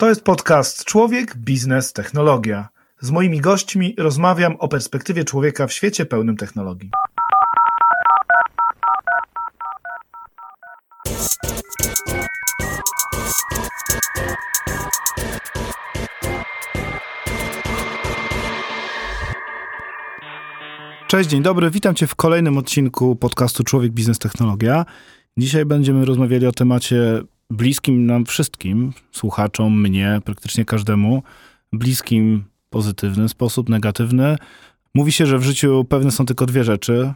To jest podcast Człowiek, Biznes, Technologia. Z moimi gośćmi rozmawiam o perspektywie człowieka w świecie pełnym technologii. Cześć, dzień dobry. Witam Cię w kolejnym odcinku podcastu Człowiek, Biznes, Technologia. Dzisiaj będziemy rozmawiali o temacie bliskim nam wszystkim, słuchaczom, mnie, praktycznie każdemu, bliskim pozytywny sposób, negatywny. Mówi się, że w życiu pewne są tylko dwie rzeczy: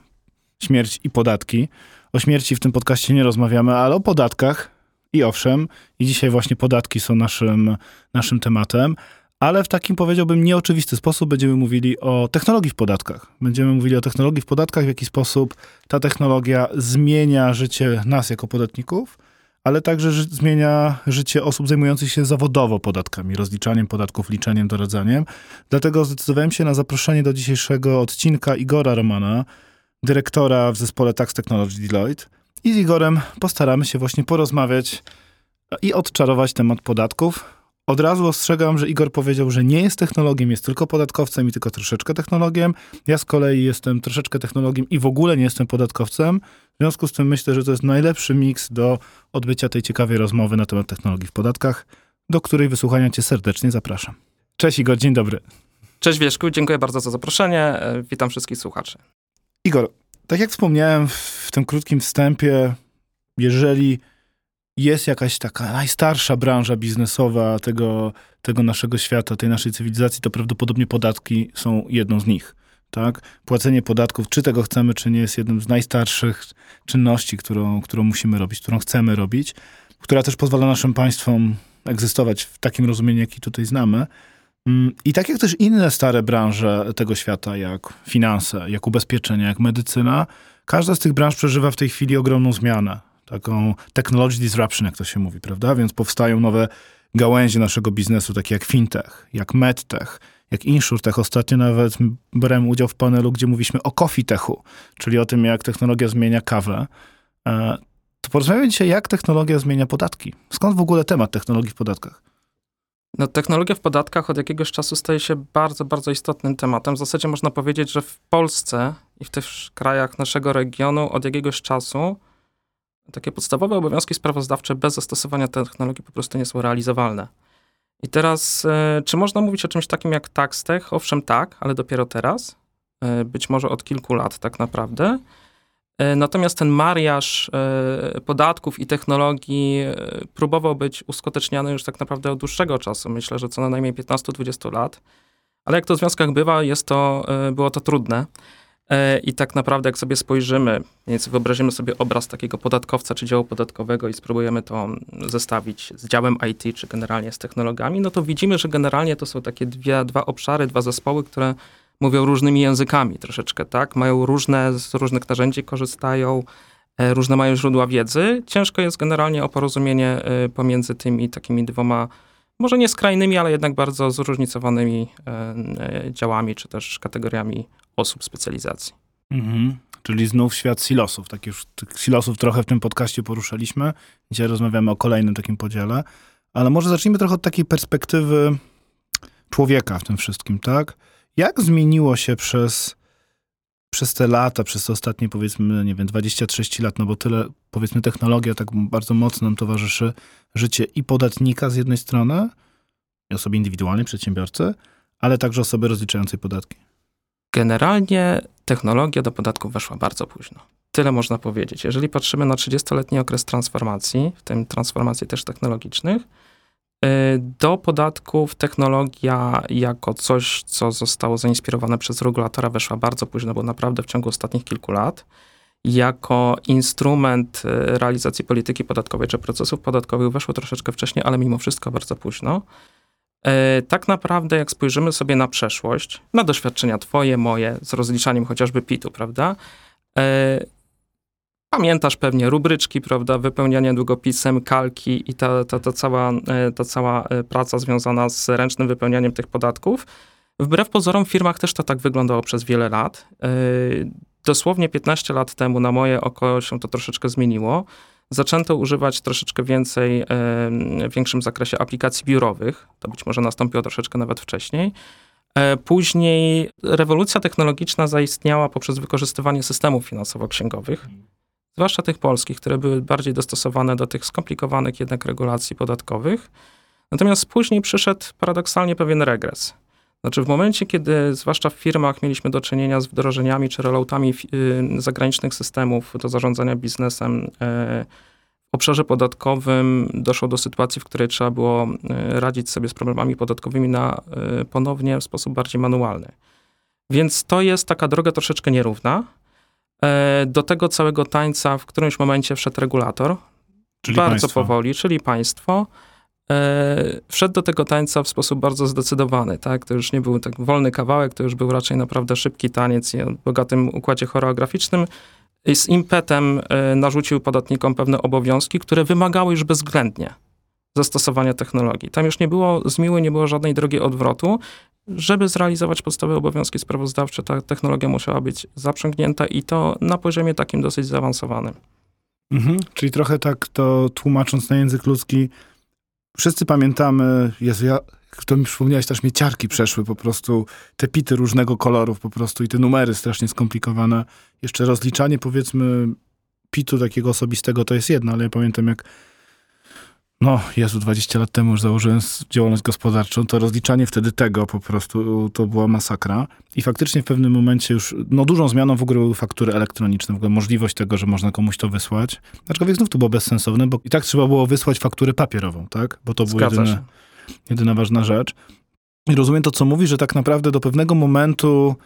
śmierć i podatki. O śmierci w tym podcaście nie rozmawiamy, ale o podatkach i owszem, i dzisiaj właśnie podatki są naszym, naszym tematem ale w takim powiedziałbym nieoczywisty sposób będziemy mówili o technologii w podatkach. Będziemy mówili o technologii w podatkach, w jaki sposób ta technologia zmienia życie nas jako podatników, ale także zmienia życie osób zajmujących się zawodowo podatkami, rozliczaniem podatków, liczeniem, doradzaniem. Dlatego zdecydowałem się na zaproszenie do dzisiejszego odcinka Igora Romana, dyrektora w zespole Tax Technology Deloitte. I z Igorem postaramy się właśnie porozmawiać i odczarować temat podatków, od razu ostrzegam, że Igor powiedział, że nie jest technologiem, jest tylko podatkowcem i tylko troszeczkę technologiem. Ja z kolei jestem troszeczkę technologiem i w ogóle nie jestem podatkowcem. W związku z tym myślę, że to jest najlepszy miks do odbycia tej ciekawej rozmowy na temat technologii w podatkach, do której wysłuchania cię serdecznie zapraszam. Cześć Igor, dzień dobry. Cześć Wieszku, dziękuję bardzo za zaproszenie. E, witam wszystkich słuchaczy. Igor, tak jak wspomniałem w tym krótkim wstępie, jeżeli jest jakaś taka najstarsza branża biznesowa tego, tego naszego świata, tej naszej cywilizacji, to prawdopodobnie podatki są jedną z nich. Tak? Płacenie podatków, czy tego chcemy, czy nie, jest jedną z najstarszych czynności, którą, którą musimy robić, którą chcemy robić, która też pozwala naszym państwom egzystować w takim rozumieniu, jaki tutaj znamy. Mm, I tak jak też inne stare branże tego świata, jak finanse, jak ubezpieczenia, jak medycyna, każda z tych branż przeżywa w tej chwili ogromną zmianę taką technology disruption, jak to się mówi, prawda? Więc powstają nowe gałęzie naszego biznesu, takie jak fintech, jak medtech, jak insurtech. Ostatnio nawet brałem udział w panelu, gdzie mówiliśmy o coffee techu, czyli o tym, jak technologia zmienia kawę. E, to porozmawiamy dzisiaj, jak technologia zmienia podatki. Skąd w ogóle temat technologii w podatkach? No, technologia w podatkach od jakiegoś czasu staje się bardzo, bardzo istotnym tematem. W zasadzie można powiedzieć, że w Polsce i w tych krajach naszego regionu od jakiegoś czasu takie podstawowe obowiązki sprawozdawcze bez zastosowania technologii po prostu nie są realizowalne. I teraz, e, czy można mówić o czymś takim jak TaxTech? Owszem, tak, ale dopiero teraz. E, być może od kilku lat tak naprawdę. E, natomiast ten mariaż podatków i technologii próbował być uskuteczniany już tak naprawdę od dłuższego czasu. Myślę, że co najmniej 15-20 lat. Ale jak to w związkach bywa, jest to, było to trudne. E, I tak naprawdę, jak sobie spojrzymy, więc wyobrazimy sobie obraz takiego podatkowca czy działu podatkowego i spróbujemy to zestawić z działem IT, czy generalnie z technologiami, no to widzimy, że generalnie to są takie dwie, dwa obszary, dwa zespoły, które mówią różnymi językami troszeczkę, tak? Mają różne, z różnych narzędzi korzystają, e, różne mają źródła wiedzy. Ciężko jest generalnie o porozumienie e, pomiędzy tymi takimi dwoma może nie skrajnymi, ale jednak bardzo zróżnicowanymi działami, czy też kategoriami osób specjalizacji. Mhm. Czyli znów świat silosów. Tak już tych silosów trochę w tym podcaście poruszaliśmy. Dzisiaj rozmawiamy o kolejnym takim podziale. Ale może zacznijmy trochę od takiej perspektywy człowieka w tym wszystkim, tak? Jak zmieniło się przez, przez te lata, przez te ostatnie powiedzmy, nie wiem, 20-30 lat, no bo tyle, powiedzmy, technologia tak bardzo mocno nam towarzyszy życie i podatnika z jednej strony, i osoby indywidualnej, przedsiębiorcy, ale także osoby rozliczającej podatki. Generalnie technologia do podatków weszła bardzo późno. Tyle można powiedzieć. Jeżeli patrzymy na 30-letni okres transformacji, w tym transformacji też technologicznych, y, do podatków technologia jako coś, co zostało zainspirowane przez regulatora, weszła bardzo późno, bo naprawdę w ciągu ostatnich kilku lat. Jako instrument y, realizacji polityki podatkowej czy procesów podatkowych weszło troszeczkę wcześniej, ale mimo wszystko bardzo późno. E, tak naprawdę, jak spojrzymy sobie na przeszłość, na doświadczenia twoje, moje, z rozliczaniem chociażby PIT-u, prawda? E, pamiętasz pewnie rubryczki, prawda, wypełnianie długopisem, kalki i ta, ta, ta, cała, e, ta cała praca związana z ręcznym wypełnianiem tych podatków. Wbrew pozorom w firmach też to tak wyglądało przez wiele lat. Dosłownie 15 lat temu na moje oko się to troszeczkę zmieniło. Zaczęto używać troszeczkę więcej, w większym zakresie aplikacji biurowych. To być może nastąpiło troszeczkę nawet wcześniej. E, później rewolucja technologiczna zaistniała poprzez wykorzystywanie systemów finansowo-księgowych, zwłaszcza tych polskich, które były bardziej dostosowane do tych skomplikowanych jednak regulacji podatkowych. Natomiast później przyszedł paradoksalnie pewien regres. Znaczy w momencie, kiedy zwłaszcza w firmach mieliśmy do czynienia z wdrożeniami czy rolloutami y, zagranicznych systemów do zarządzania biznesem, e, w obszarze podatkowym doszło do sytuacji, w której trzeba było e, radzić sobie z problemami podatkowymi na e, ponownie w sposób bardziej manualny. Więc to jest taka droga troszeczkę nierówna. Do tego całego tańca w którymś momencie wszedł regulator, czyli bardzo państwo. powoli, czyli państwo e, wszedł do tego tańca w sposób bardzo zdecydowany. Tak? To już nie był tak wolny kawałek, to już był raczej naprawdę szybki taniec i o bogatym układzie choreograficznym. I z impetem e, narzucił podatnikom pewne obowiązki, które wymagały już bezwzględnie zastosowania technologii. Tam już nie było zmiły, nie było żadnej drogi odwrotu. Żeby zrealizować podstawowe obowiązki sprawozdawcze, ta technologia musiała być zaprzęgnięta i to na poziomie takim dosyć zaawansowanym. Mhm, czyli trochę tak to tłumacząc na język ludzki, wszyscy pamiętamy, Jezu, ja, to mi przypomniałeś, też mnie ciarki przeszły po prostu, te pity różnego kolorów po prostu i te numery strasznie skomplikowane. Jeszcze rozliczanie powiedzmy pitu takiego osobistego to jest jedno, ale ja pamiętam jak no, Jezu, 20 lat temu już założyłem działalność gospodarczą, to rozliczanie wtedy tego po prostu to była masakra. I faktycznie w pewnym momencie już, no dużą zmianą w ogóle były faktury elektroniczne, w ogóle możliwość tego, że można komuś to wysłać. Aczkolwiek znów to było bezsensowne, bo i tak trzeba było wysłać fakturę papierową, tak? Bo to była jedyna, jedyna ważna rzecz. I rozumiem to, co mówi, że tak naprawdę do pewnego momentu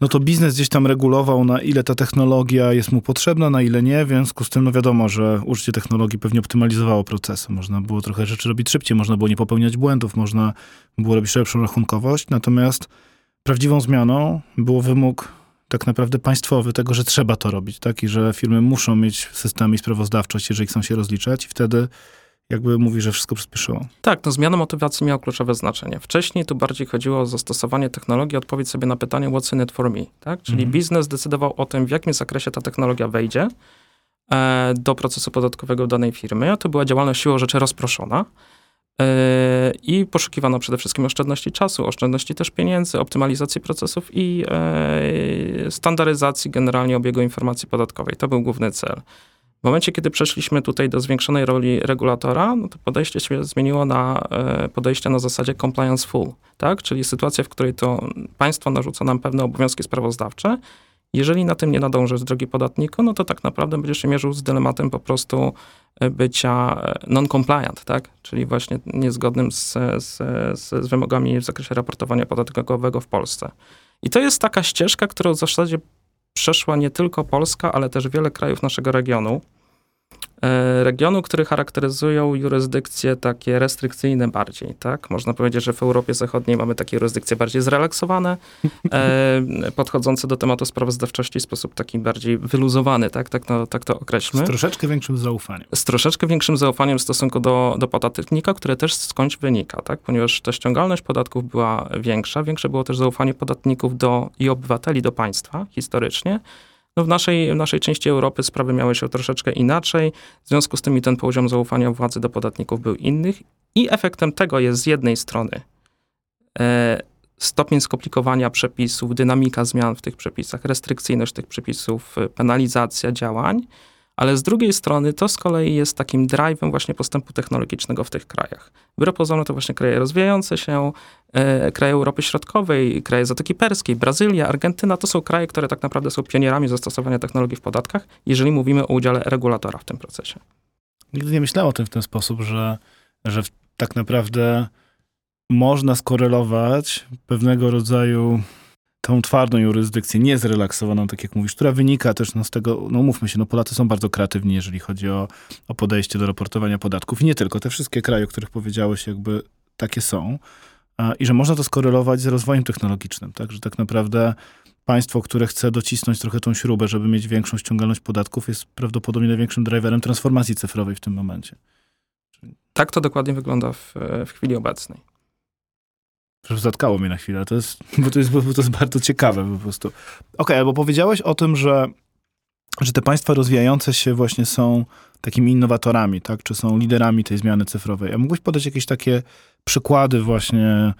no to biznes gdzieś tam regulował, na ile ta technologia jest mu potrzebna, na ile nie. W związku z tym, no wiadomo, że użycie technologii pewnie optymalizowało procesy. Można było trochę rzeczy robić szybciej, można było nie popełniać błędów, można było robić lepszą rachunkowość. Natomiast prawdziwą zmianą było wymóg tak naprawdę państwowy tego, że trzeba to robić, tak? I że firmy muszą mieć systemy i sprawozdawczość, jeżeli chcą się rozliczać i wtedy jakby mówi, że wszystko przyspieszyło. Tak, no zmiana motywacji miała kluczowe znaczenie. Wcześniej tu bardziej chodziło o zastosowanie technologii, odpowiedź sobie na pytanie what's in it for me, tak? Czyli mhm. biznes decydował o tym, w jakim zakresie ta technologia wejdzie e, do procesu podatkowego danej firmy, a to była działalność siłą rzeczy rozproszona e, i poszukiwano przede wszystkim oszczędności czasu, oszczędności też pieniędzy, optymalizacji procesów i e, standaryzacji generalnie obiegu informacji podatkowej. To był główny cel. W momencie, kiedy przeszliśmy tutaj do zwiększonej roli regulatora, no to podejście się zmieniło na e, podejście na zasadzie compliance full, tak? Czyli sytuacja, w której to państwo narzuca nam pewne obowiązki sprawozdawcze. Jeżeli na tym nie nadążysz drogi podatniku, no to tak naprawdę będziesz się mierzył z dylematem po prostu e, bycia e, non-compliant, tak? Czyli właśnie niezgodnym z, z, z wymogami w zakresie raportowania podatkowego w Polsce. I to jest taka ścieżka, którą w zasadzie przeszła nie tylko Polska, ale też wiele krajów naszego regionu. E, regionu, który charakteryzują jurysdykcje takie restrykcyjne bardziej, tak? Można powiedzieć, że w Europie Zachodniej mamy takie jurysdykcje bardziej zrelaksowane, e, podchodzące do tematu sprawozdawczości w sposób taki bardziej wyluzowany, tak? Tak, no, tak to określmy. Z troszeczkę większym zaufaniem. Z troszeczkę większym zaufaniem w stosunku do, do podatnika, które też skądś wynika, tak? Ponieważ ta ściągalność podatków była większa, większe było też zaufanie podatników do, i obywateli do państwa historycznie, no w, naszej, w naszej części Europy sprawy miały się troszeczkę inaczej, w związku z tym ten poziom zaufania władzy do podatników był innych. I efektem tego jest z jednej strony e, stopień skomplikowania przepisów, dynamika zmian w tych przepisach, restrykcyjność tych przepisów, penalizacja działań, ale z drugiej strony to z kolei jest takim drive'em właśnie postępu technologicznego w tych krajach. Wbrew pozorom to właśnie kraje rozwijające się, e, kraje Europy Środkowej, kraje Zatoki Perskiej, Brazylia, Argentyna, to są kraje, które tak naprawdę są pionierami zastosowania technologii w podatkach, jeżeli mówimy o udziale regulatora w tym procesie. Nigdy nie myślałem o tym w ten sposób, że, że tak naprawdę można skorelować pewnego rodzaju tą twardą jurysdykcję, niezrelaksowaną, tak jak mówisz, która wynika też no, z tego, no mówmy się, no Polacy są bardzo kreatywni, jeżeli chodzi o, o podejście do raportowania podatków. I nie tylko, te wszystkie kraje, o których powiedziałeś, jakby takie są. I że można to skorelować z rozwojem technologicznym, tak? Że tak naprawdę państwo, które chce docisnąć trochę tą śrubę, żeby mieć większą ściągalność podatków, jest prawdopodobnie największym driverem transformacji cyfrowej w tym momencie. Tak to dokładnie wygląda w, w chwili obecnej. Zatkało mnie na chwilę, to jest, bo, to jest, bo to jest bardzo ciekawe po prostu. Okej, okay, albo powiedziałeś o tym, że, że te państwa rozwijające się właśnie są takimi innowatorami, tak? Czy są liderami tej zmiany cyfrowej. A mógłbyś podać jakieś takie przykłady właśnie,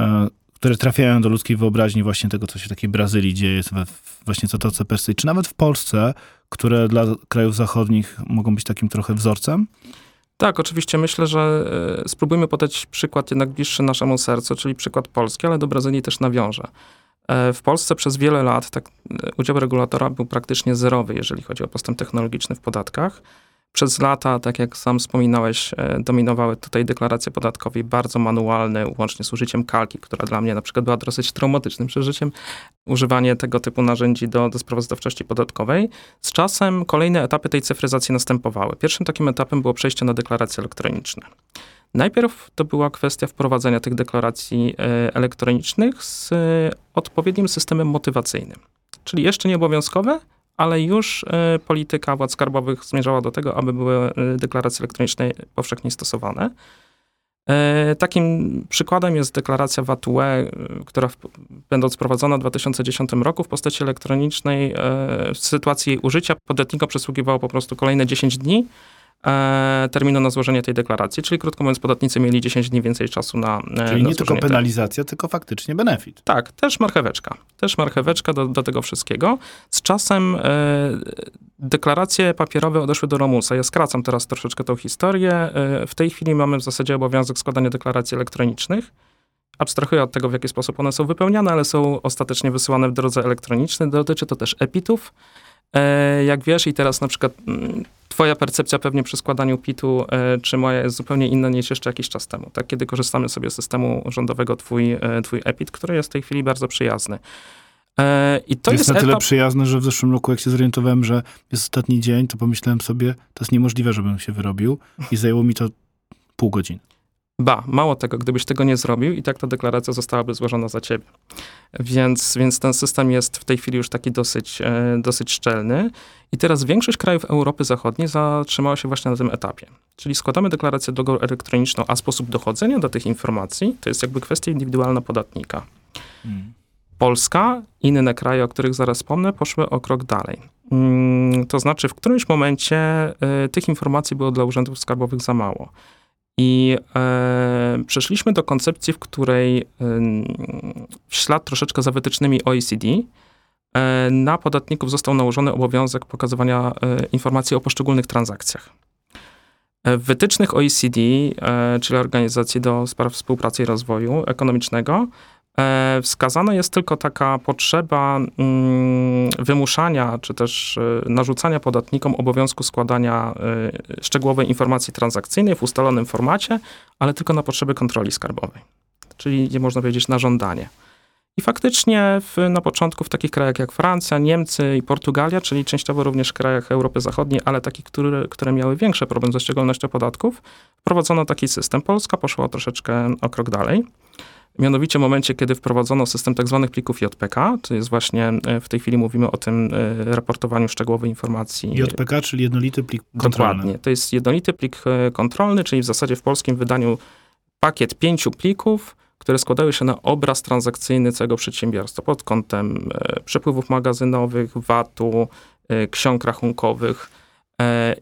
e, które trafiają do ludzkiej wyobraźni właśnie tego, co się w takiej Brazylii dzieje, właśnie Zatoce Persyjskiej, czy nawet w Polsce, które dla krajów zachodnich mogą być takim trochę wzorcem? Tak, oczywiście myślę, że e, spróbujmy podać przykład jednak bliższy naszemu sercu, czyli przykład Polski, ale do Brazylii też nawiążę. E, w Polsce przez wiele lat tak, e, udział regulatora był praktycznie zerowy, jeżeli chodzi o postęp technologiczny w podatkach. Przez lata, tak jak sam wspominałeś, e, dominowały tutaj deklaracje podatkowe bardzo manualne, łącznie z użyciem kalki, która dla mnie na przykład była dosyć traumatycznym przeżyciem. Używanie tego typu narzędzi do, do sprawozdawczości podatkowej. Z czasem kolejne etapy tej cyfryzacji następowały. Pierwszym takim etapem było przejście na deklaracje elektroniczne. Najpierw to była kwestia wprowadzenia tych deklaracji e, elektronicznych z odpowiednim systemem motywacyjnym. Czyli jeszcze nie obowiązkowe, ale już e, polityka władz skarbowych zmierzała do tego, aby były e, deklaracje elektroniczne powszechnie stosowane. E, takim przykładem jest deklaracja VAT-UE, która w, będąc wprowadzona w 2010 roku w postaci elektronicznej, w sytuacji jej użycia podatnikom przysługiwało po prostu kolejne 10 dni terminu na złożenie tej deklaracji, czyli krótko mówiąc podatnicy mieli 10 dni więcej czasu na e, Czyli na nie tylko penalizacja, tej. tylko faktycznie benefit. Tak, też marcheweczka. Też marcheweczka do, do tego wszystkiego. Z czasem e, deklaracje papierowe odeszły do Romusa. Ja skracam teraz troszeczkę tą historię. E, w tej chwili mamy w zasadzie obowiązek składania deklaracji elektronicznych. Abstrahuję od tego, w jaki sposób one są wypełniane, ale są ostatecznie wysyłane w drodze elektronicznej. Dotyczy to też epitów. E, jak wiesz, i teraz na przykład mm, twoja percepcja pewnie przy składaniu PIT-u, e, czy moja jest zupełnie inna niż jeszcze jakiś czas temu, tak? Kiedy korzystamy sobie z systemu rządowego twój, e, twój EPIT, który jest w tej chwili bardzo przyjazny. I to jest, jest na tyle etap... przyjazny, że w zeszłym roku, jak się zorientowałem, że jest ostatni dzień, to pomyślałem sobie, to jest niemożliwe, żebym się wyrobił i zajęło mi to pół godziny. Ba, mało tego, gdybyś tego nie zrobił i tak ta deklaracja zostałaby złożona za ciebie. Więc, więc ten system jest w tej chwili już taki dosyć, e, dosyć szczelny. I teraz większość krajów Europy Zachodniej zatrzymała się właśnie na tym etapie. Czyli składamy deklarację drogą elektroniczną, a sposób dochodzenia do tych informacji to jest jakby kwestia indywidualna podatnika. Hmm. Polska, inne kraje, o których zaraz wspomnę, poszły o krok dalej. Hmm, to znaczy, w którymś momencie y, tych informacji było dla urzędów skarbowych za mało. I e, przeszliśmy do koncepcji, w której e, w ślad troszeczkę za wytycznymi OECD e, na podatników został nałożony obowiązek pokazywania e, informacji o poszczególnych transakcjach. E, w wytycznych OECD, e, czyli Organizacji do Spraw Współpracy i Rozwoju Ekonomicznego, wskazana jest tylko taka potrzeba mm, wymuszania, czy też e, narzucania podatnikom obowiązku składania e, szczegółowej informacji transakcyjnej w ustalonym formacie, ale tylko na potrzeby kontroli skarbowej. Czyli nie można powiedzieć na żądanie. I faktycznie w, na początku w takich krajach jak Francja, Niemcy i Portugalia, czyli częściowo również w krajach Europy Zachodniej, ale takich, które, które miały większe problem ze ściągalnością podatków, wprowadzono taki system. Polska poszła troszeczkę o krok dalej. Mianowicie w momencie, kiedy wprowadzono system tzw. Tak plików JPK, to jest właśnie, e, w tej chwili mówimy o tym e, raportowaniu szczegółowej informacji. JPK, czyli jednolity plik kontrolny. Dokładnie. To jest jednolity plik e, kontrolny, czyli w zasadzie w polskim wydaniu pakiet pięciu plików, które składały się na obraz transakcyjny całego przedsiębiorstwa pod kątem przepływów magazynowych, VAT-u, ksiąg rachunkowych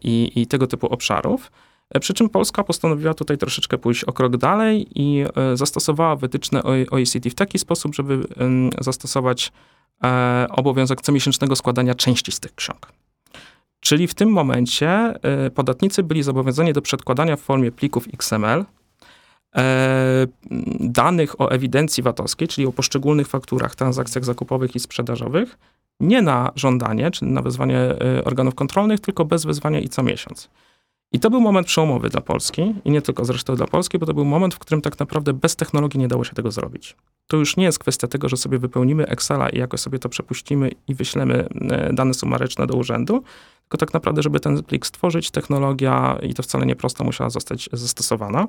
i, i tego typu obszarów. E, przy czym Polska postanowiła tutaj troszeczkę pójść o krok dalej i e, zastosowała wytyczne OECD w taki sposób, żeby zastosować e, obowiązek comiesięcznego składania części z tych ksiąg. Czyli w tym momencie podatnicy byli zobowiązani do przedkładania w formie plików XML danych o ewidencji VAT-owskiej, czyli o poszczególnych fakturach, transakcjach zakupowych i sprzedażowych, nie na żądanie, czy na wezwanie organów kontrolnych, tylko bez wezwania i co miesiąc. I to był moment przełomowy dla Polski i nie tylko zresztą dla Polski, bo to był moment, w którym tak naprawdę bez technologii nie dało się tego zrobić. To już nie jest kwestia tego, że sobie wypełnimy Excela i jakoś sobie to przepuścimy i wyślemy e, dane sumaryczne do urzędu, tylko tak naprawdę, żeby ten plik stworzyć, technologia i to wcale nie prosto musiała zostać zastosowana.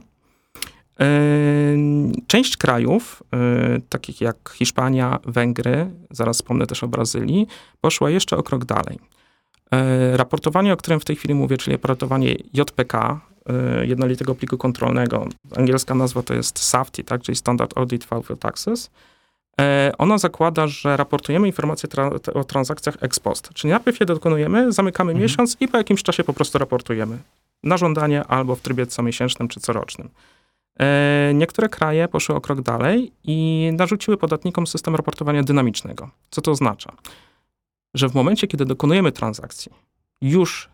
E, część krajów, e, takich jak Hiszpania, Węgry, zaraz wspomnę też o Brazylii, poszła jeszcze o krok dalej. E, raportowanie, o którym w tej chwili mówię, czyli raportowanie JPK, e, jednolitego pliku kontrolnego, angielska nazwa to jest SAFTI, tak, czyli Standard Audit for Taxes, E, ona zakłada, że raportujemy informacje tra- o transakcjach ex post. Czyli najpierw je dokonujemy, zamykamy mhm. miesiąc i po jakimś czasie po prostu raportujemy. Na żądanie albo w trybie comiesięcznym czy corocznym. Niektóre kraje poszły o krok dalej i narzuciły podatnikom system raportowania dynamicznego. Co to oznacza? Że w momencie, kiedy dokonujemy transakcji, już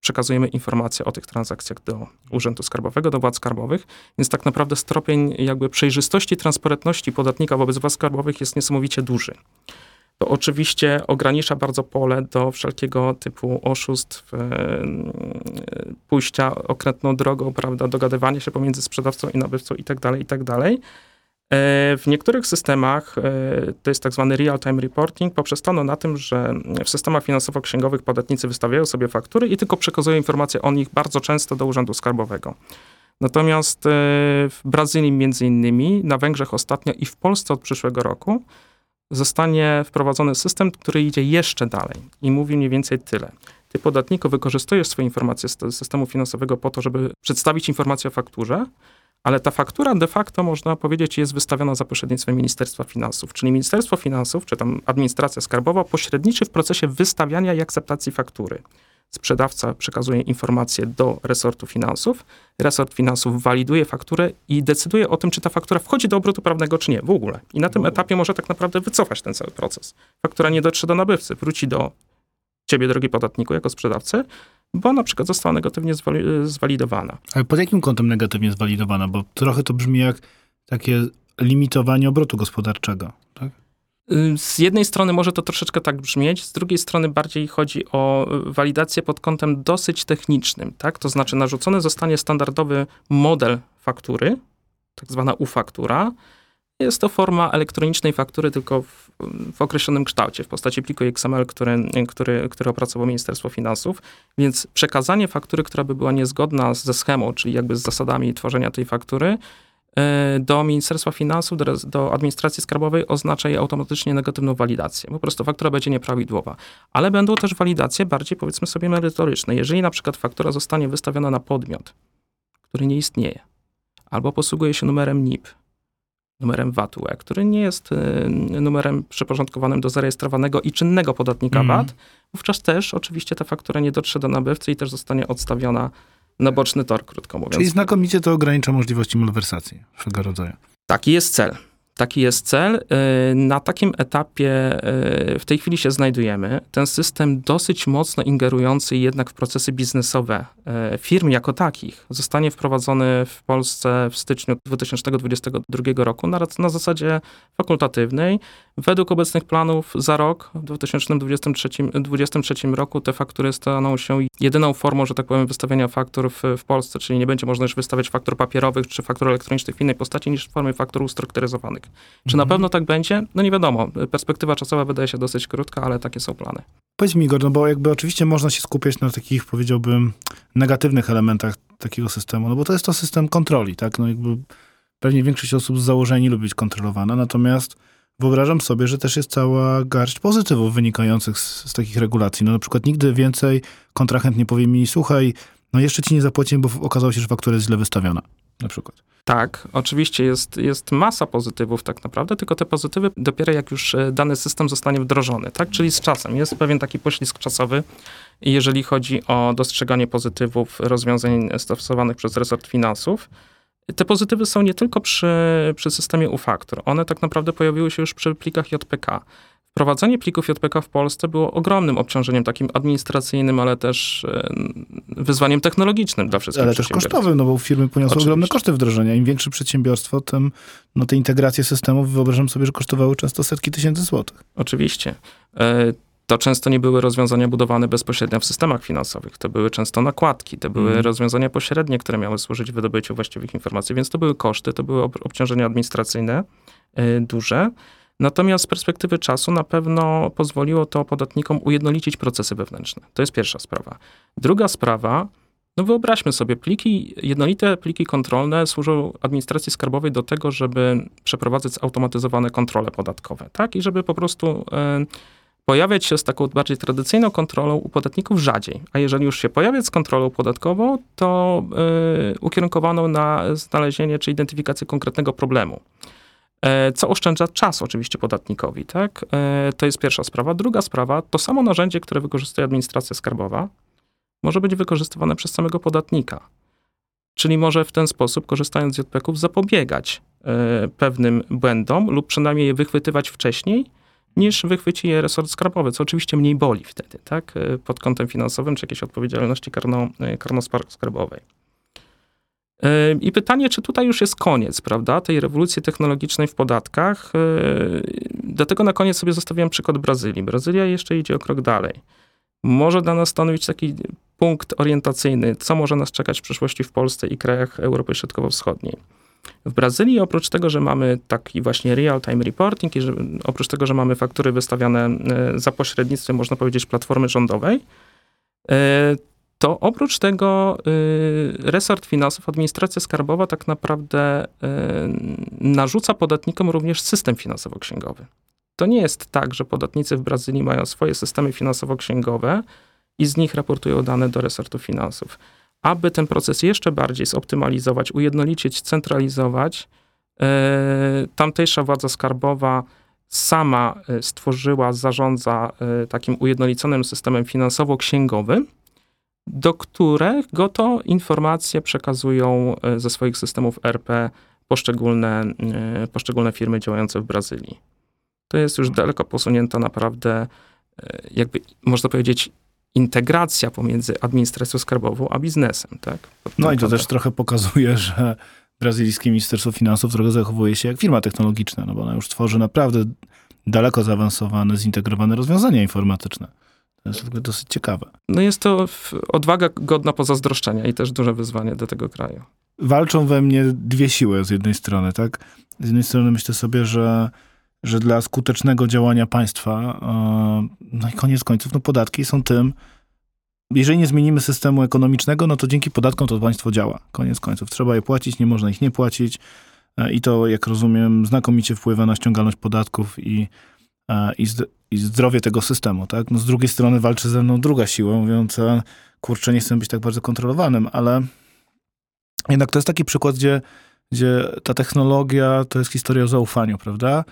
przekazujemy informacje o tych transakcjach do Urzędu Skarbowego, do władz skarbowych, więc tak naprawdę stopień jakby przejrzystości, transparentności podatnika wobec władz skarbowych jest niesamowicie duży. To oczywiście ogranicza bardzo pole do wszelkiego typu oszustw, pójścia okrętną drogą, prawda, dogadywania się pomiędzy sprzedawcą i nabywcą itd., tak itd., tak E, w niektórych systemach, e, to jest tak zwany real-time reporting, poprzestano na tym, że w systemach finansowo-księgowych podatnicy wystawiają sobie faktury i tylko przekazują informacje o nich bardzo często do Urzędu Skarbowego. Natomiast e, w Brazylii między innymi, na Węgrzech ostatnio i w Polsce od przyszłego roku zostanie wprowadzony system, który idzie jeszcze dalej i mówi mniej więcej tyle. Ty podatniku wykorzystujesz swoje informacje z systemu finansowego po to, żeby przedstawić informację o fakturze, ale ta faktura de facto, można powiedzieć, jest wystawiona za pośrednictwem Ministerstwa Finansów. Czyli Ministerstwo Finansów, czy tam administracja skarbowa pośredniczy w procesie wystawiania i akceptacji faktury. Sprzedawca przekazuje informacje do resortu finansów, resort finansów waliduje fakturę i decyduje o tym, czy ta faktura wchodzi do obrotu prawnego, czy nie, w ogóle. I na tym etapie może tak naprawdę wycofać ten cały proces. Faktura nie dotrze do nabywcy, wróci do ciebie, drogi podatniku, jako sprzedawcy, bo na przykład została negatywnie zwalidowana. Ale pod jakim kątem negatywnie zwalidowana? Bo trochę to brzmi jak takie limitowanie obrotu gospodarczego, tak? Y, z jednej strony może to troszeczkę tak brzmieć, z drugiej strony bardziej chodzi o walidację pod kątem dosyć technicznym, tak? To znaczy narzucony zostanie standardowy model faktury, tak zwana U-faktura, jest to forma elektronicznej faktury, tylko w, w, określonym kształcie, w postaci pliku XML, który, który, który opracowało Ministerstwo Finansów. Więc przekazanie faktury, która by była niezgodna ze schemą, czyli jakby z zasadami tworzenia tej faktury, e, do Ministerstwa Finansów, do, do, administracji skarbowej oznacza jej automatycznie negatywną walidację. Po prostu faktura będzie nieprawidłowa. Ale będą też walidacje bardziej, powiedzmy sobie, merytoryczne. Jeżeli na przykład faktura zostanie wystawiona na podmiot, który nie istnieje, albo posługuje się numerem NIP, numerem VAT-UE, który nie jest y, numerem przyporządkowanym do zarejestrowanego i czynnego podatnika mm. VAT, wówczas też oczywiście ta faktura nie dotrze do nabywcy i też zostanie odstawiona na boczny tor, krótko mówiąc. Czyli znakomicie to ogranicza możliwości malwersacji wszelkiego rodzaju. Taki jest cel. Taki jest cel. Y, na takim etapie y, w tej chwili się znajdujemy. Ten system dosyć mocno ingerujący jednak w procesy biznesowe y, firm jako takich zostanie wprowadzony w Polsce w styczniu 2022 roku na, na zasadzie fakultatywnej. Według obecnych planów za rok, w 2023, 2023 roku, te faktury staną się jedyną formą, że tak powiem, wystawiania faktur w, w Polsce, czyli nie będzie można już wystawiać faktur papierowych czy faktur elektronicznych w innej postaci niż w formie faktur ustrukturyzowanych. Czy na mhm. pewno tak będzie? No nie wiadomo. Perspektywa czasowa wydaje się dosyć krótka, ale takie są plany. Powiedz mi, Igor, no bo jakby oczywiście można się skupiać na takich, powiedziałbym, negatywnych elementach takiego systemu, no bo to jest to system kontroli, tak? No jakby pewnie większość osób z założenia lubi być kontrolowana, natomiast wyobrażam sobie, że też jest cała garść pozytywów wynikających z, z takich regulacji. No na przykład nigdy więcej kontrahent nie powie mi, słuchaj, no jeszcze ci nie zapłaciłem, bo okazało się, że faktura jest źle wystawiona, na przykład. Tak, oczywiście jest, jest masa pozytywów tak naprawdę, tylko te pozytywy dopiero jak już e, dany system zostanie wdrożony, tak? Czyli z czasem. Jest pewien taki poślizg czasowy, jeżeli chodzi o dostrzeganie pozytywów rozwiązań stosowanych przez resort finansów. Te pozytywy są nie tylko przy, przy systemie U-Factor. One tak naprawdę pojawiły się już przy plikach JPK. Wprowadzenie plików JPK w Polsce było ogromnym obciążeniem takim administracyjnym, ale też e, wyzwaniem technologicznym dla wszystkich Ale też kosztowym, no bo firmy poniosły Oczywiście. ogromne koszty wdrożenia. Im większe przedsiębiorstwo, tym no, te integracje systemów, wyobrażam sobie, że kosztowały często setki tysięcy złotych. Oczywiście. E, to często nie były rozwiązania budowane bezpośrednio w systemach finansowych. To były często nakładki, to były mm. rozwiązania pośrednie, które miały służyć wydobyciu właściwych informacji, więc to były koszty, to były obciążenia administracyjne e, duże. Natomiast z perspektywy czasu na pewno pozwoliło to podatnikom ujednolicić procesy wewnętrzne. To jest pierwsza sprawa. Druga sprawa, no wyobraźmy sobie, pliki, jednolite pliki kontrolne służą administracji skarbowej do tego, żeby przeprowadzać zautomatyzowane kontrole podatkowe, tak? I żeby po prostu y, pojawiać się z taką bardziej tradycyjną kontrolą u podatników rzadziej. A jeżeli już się pojawia z kontrolą podatkową, to y, ukierunkowaną na znalezienie czy identyfikację konkretnego problemu. E, co oszczędza czas oczywiście podatnikowi, tak? E, to jest pierwsza sprawa. Druga sprawa, to samo narzędzie, które wykorzystuje administracja skarbowa, może być wykorzystywane przez samego podatnika. Czyli może w ten sposób, korzystając z JPK-ów, zapobiegać e, pewnym błędom lub przynajmniej je wychwytywać wcześniej, niż wychwyci je resort skarbowy, co oczywiście mniej boli wtedy, tak? Pod kątem finansowym czy jakiejś odpowiedzialności karno, karno-skarbowej. I pytanie, czy tutaj już jest koniec, prawda, tej rewolucji technologicznej w podatkach. Dlatego na koniec sobie zostawiłem przykład Brazylii. Brazylia jeszcze idzie o krok dalej. Może dla nas stanowić taki punkt orientacyjny, co może nas czekać w przyszłości w Polsce i krajach Europy Środkowo-Wschodniej. W Brazylii oprócz tego, że mamy taki właśnie real-time reporting i że, oprócz tego, że mamy faktury wystawiane yy, za pośrednictwem, można powiedzieć, platformy rządowej, to oprócz tego y, resort finansów, administracja skarbowa tak naprawdę y, narzuca podatnikom również system finansowo-księgowy. To nie jest tak, że podatnicy w Brazylii mają swoje systemy finansowo-księgowe i z nich raportują dane do resortu finansów. Aby ten proces jeszcze bardziej zoptymalizować, ujednolicić, centralizować, y, tamtejsza władza skarbowa sama stworzyła, zarządza takim ujednoliconym systemem finansowo-księgowym, do którego to informacje przekazują e, ze swoich systemów RP poszczególne, e, poszczególne firmy działające w Brazylii. To jest już daleko posunięta naprawdę, e, jakby można powiedzieć, integracja pomiędzy administracją skarbową a biznesem. Tak? No i to też trochę pokazuje, że brazylijskie Ministerstwo Finansów trochę zachowuje się jak firma technologiczna, no bo ona już tworzy naprawdę daleko zaawansowane, zintegrowane rozwiązania informatyczne. To jest dosyć ciekawe. No jest to odwaga godna pozazdroszczenia i też duże wyzwanie do tego kraju. Walczą we mnie dwie siły z jednej strony, tak? Z jednej strony myślę sobie, że, że dla skutecznego działania państwa, no i koniec końców, no podatki są tym, jeżeli nie zmienimy systemu ekonomicznego, no to dzięki podatkom to państwo działa. Koniec końców. Trzeba je płacić, nie można ich nie płacić. E, I to, jak rozumiem, znakomicie wpływa na ściągalność podatków i, e, i, i zdrowie tego systemu, tak? No z drugiej strony walczy ze mną druga siła, mówiąca, kurczę, nie chcę być tak bardzo kontrolowanym, ale jednak to jest taki przykład, gdzie, gdzie ta technologia to jest historia o zaufaniu, prawda?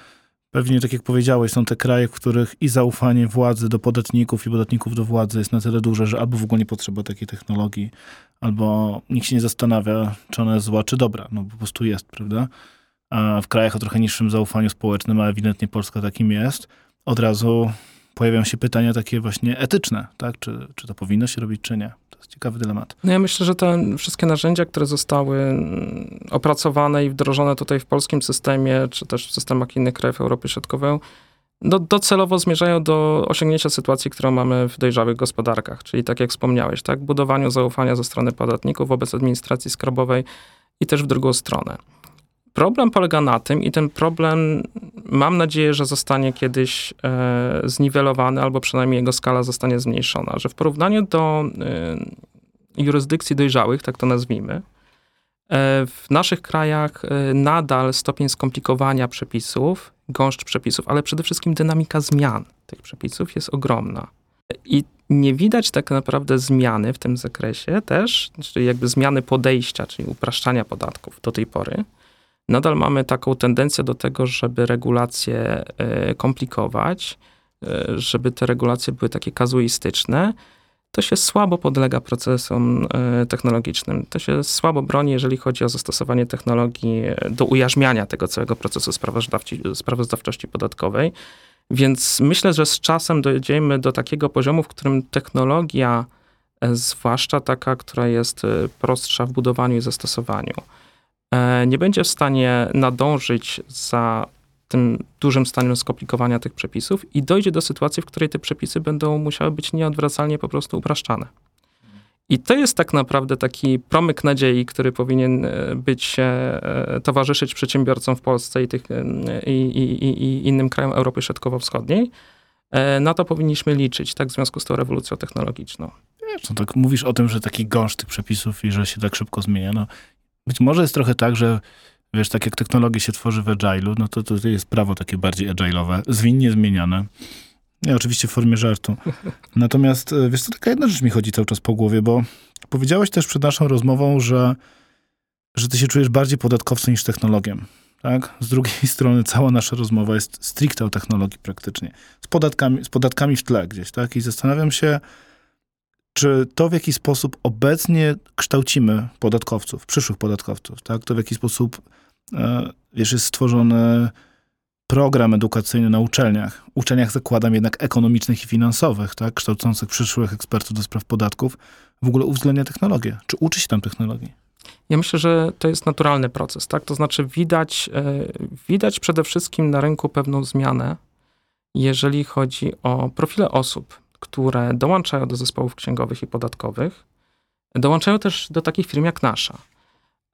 Pewnie, tak jak powiedziałeś, są te kraje, w których i zaufanie władzy do podatników i podatników do władzy jest na tyle duże, że albo w ogóle nie potrzeba takiej technologii, albo nikt się nie zastanawia, czy ona jest zła, czy dobra. No po prostu jest, prawda? A w krajach o trochę niższym zaufaniu społecznym, a ewidentnie Polska takim jest, od razu pojawiają się pytania takie właśnie etyczne, tak? Czy, czy to powinno się robić, czy nie? To jest ciekawy dylemat. No ja myślę, że te wszystkie narzędzia, które zostały mm, opracowane i wdrożone tutaj w polskim systemie, czy też w systemach innych krajów Europy Środkowej, docelowo zmierzają do osiągnięcia sytuacji, którą mamy w dojrzałych gospodarkach. Czyli tak jak wspomniałeś, tak? Budowaniu zaufania ze strony podatników wobec administracji skarbowej i też w drugą stronę. Problem polega na tym, i ten problem mam nadzieję, że zostanie kiedyś e, zniwelowany, albo przynajmniej jego skala zostanie zmniejszona, że w porównaniu do e, jurysdykcji dojrzałych, tak to nazwijmy, e, w naszych krajach e, nadal stopień skomplikowania przepisów, gąszcz przepisów, ale przede wszystkim dynamika zmian tych przepisów jest ogromna. I nie widać tak naprawdę zmiany w tym zakresie też, czyli jakby zmiany podejścia, czyli upraszczania podatków do tej pory nadal mamy taką tendencję do tego, żeby regulacje e, komplikować, e, żeby te regulacje były takie kazuistyczne, to się słabo podlega procesom e, technologicznym. To się słabo broni, jeżeli chodzi o zastosowanie technologii do ujarzmiania tego całego procesu sprawozdawczości podatkowej. Więc myślę, że z czasem dojdziemy do takiego poziomu, w którym technologia, zwłaszcza taka, która jest prostsza w budowaniu i zastosowaniu, nie będzie w stanie nadążyć za tym dużym stanem skomplikowania tych przepisów i dojdzie do sytuacji, w której te przepisy będą musiały być nieodwracalnie po prostu upraszczane. I to jest tak naprawdę taki promyk nadziei, który powinien e, być, e, towarzyszyć przedsiębiorcom w Polsce i, tych, i, i, i innym krajom Europy Środkowo-Wschodniej. Na to powinniśmy liczyć, tak, w związku z tą rewolucją technologiczną. No tak mówisz o tym, że taki gąszcz tych przepisów i że się tak szybko zmienia. No, być może jest trochę tak, że wiesz, tak jak technologię się tworzy w agile'u, no to, to jest prawo takie bardziej agile'owe, zwinnie zmieniane. Nie, oczywiście w formie żartu. Natomiast, e, wiesz, to taka jedna rzecz mi chodzi cały czas po głowie, bo powiedziałeś też przed naszą rozmową, że, że ty się czujesz bardziej podatkowcem niż technologiem. tak? Z drugiej strony cała nasza rozmowa jest stricte o technologii praktycznie. Z podatkami, z podatkami w tle gdzieś, tak? I zastanawiam się, czy to w jaki sposób obecnie kształcimy podatkowców, przyszłych podatkowców, tak? To w jaki sposób, e, wiesz, jest stworzony program edukacyjny na uczelniach. Uczelniach zakładam jednak ekonomicznych i finansowych, tak? Kształcących przyszłych ekspertów do spraw podatków, w ogóle uwzględnia technologię. Czy uczy się tam technologii? Ja myślę, że to jest naturalny proces, tak? To znaczy widać, e, widać przede wszystkim na rynku pewną zmianę, jeżeli chodzi o profile osób, które dołączają do zespołów księgowych i podatkowych, dołączają też do takich firm jak nasza.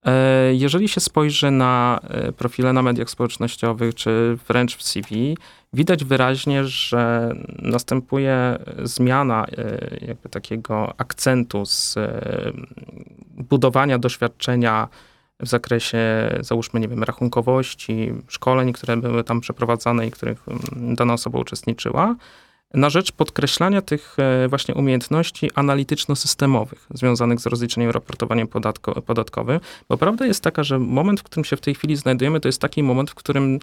E, jeżeli się spojrzy na e, profile na mediach społecznościowych, czy wręcz w CV, widać wyraźnie, że następuje zmiana e, jakby takiego akcentu z budowania doświadczenia w zakresie, załóżmy, nie wiem, rachunkowości, szkoleń, które były tam przeprowadzane i których mm, dana osoba uczestniczyła, na rzecz podkreślania tych e, właśnie umiejętności analityczno-systemowych związanych z rozliczeniem i raportowaniem podatko, podatkowym, bo prawda jest taka, że moment, w którym się w tej chwili znajdujemy, to jest taki moment, w którym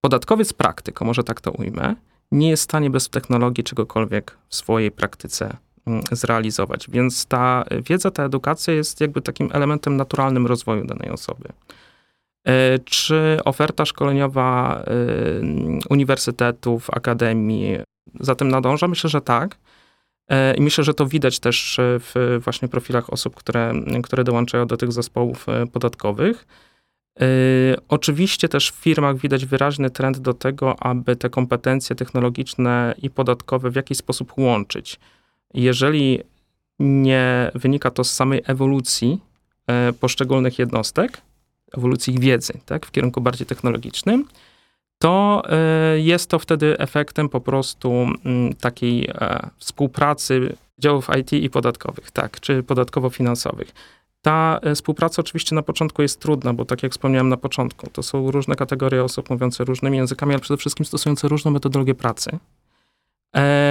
podatkowiec praktyk, może tak to ujmę, nie jest w stanie bez technologii czegokolwiek w swojej praktyce mm, zrealizować. Więc ta wiedza, ta edukacja jest jakby takim elementem naturalnym rozwoju danej osoby. E, czy oferta szkoleniowa e, uniwersytetów, akademii za tym nadąża? Myślę, że tak. E, I myślę, że to widać też w właśnie profilach osób, które, które dołączają do tych zespołów podatkowych. Oczywiście też w firmach widać wyraźny trend do tego, aby te kompetencje technologiczne i podatkowe w jakiś sposób łączyć. Jeżeli nie wynika to z samej ewolucji poszczególnych jednostek, ewolucji wiedzy, tak, w kierunku bardziej technologicznym, to e, jest to wtedy efektem po prostu mm, takiej e, współpracy działów IT i podatkowych, tak, czy podatkowo-finansowych. Ta e, współpraca oczywiście na początku jest trudna, bo tak jak wspomniałem na początku, to są różne kategorie osób mówiące różnymi językami, ale przede wszystkim stosujące różną metodologię pracy.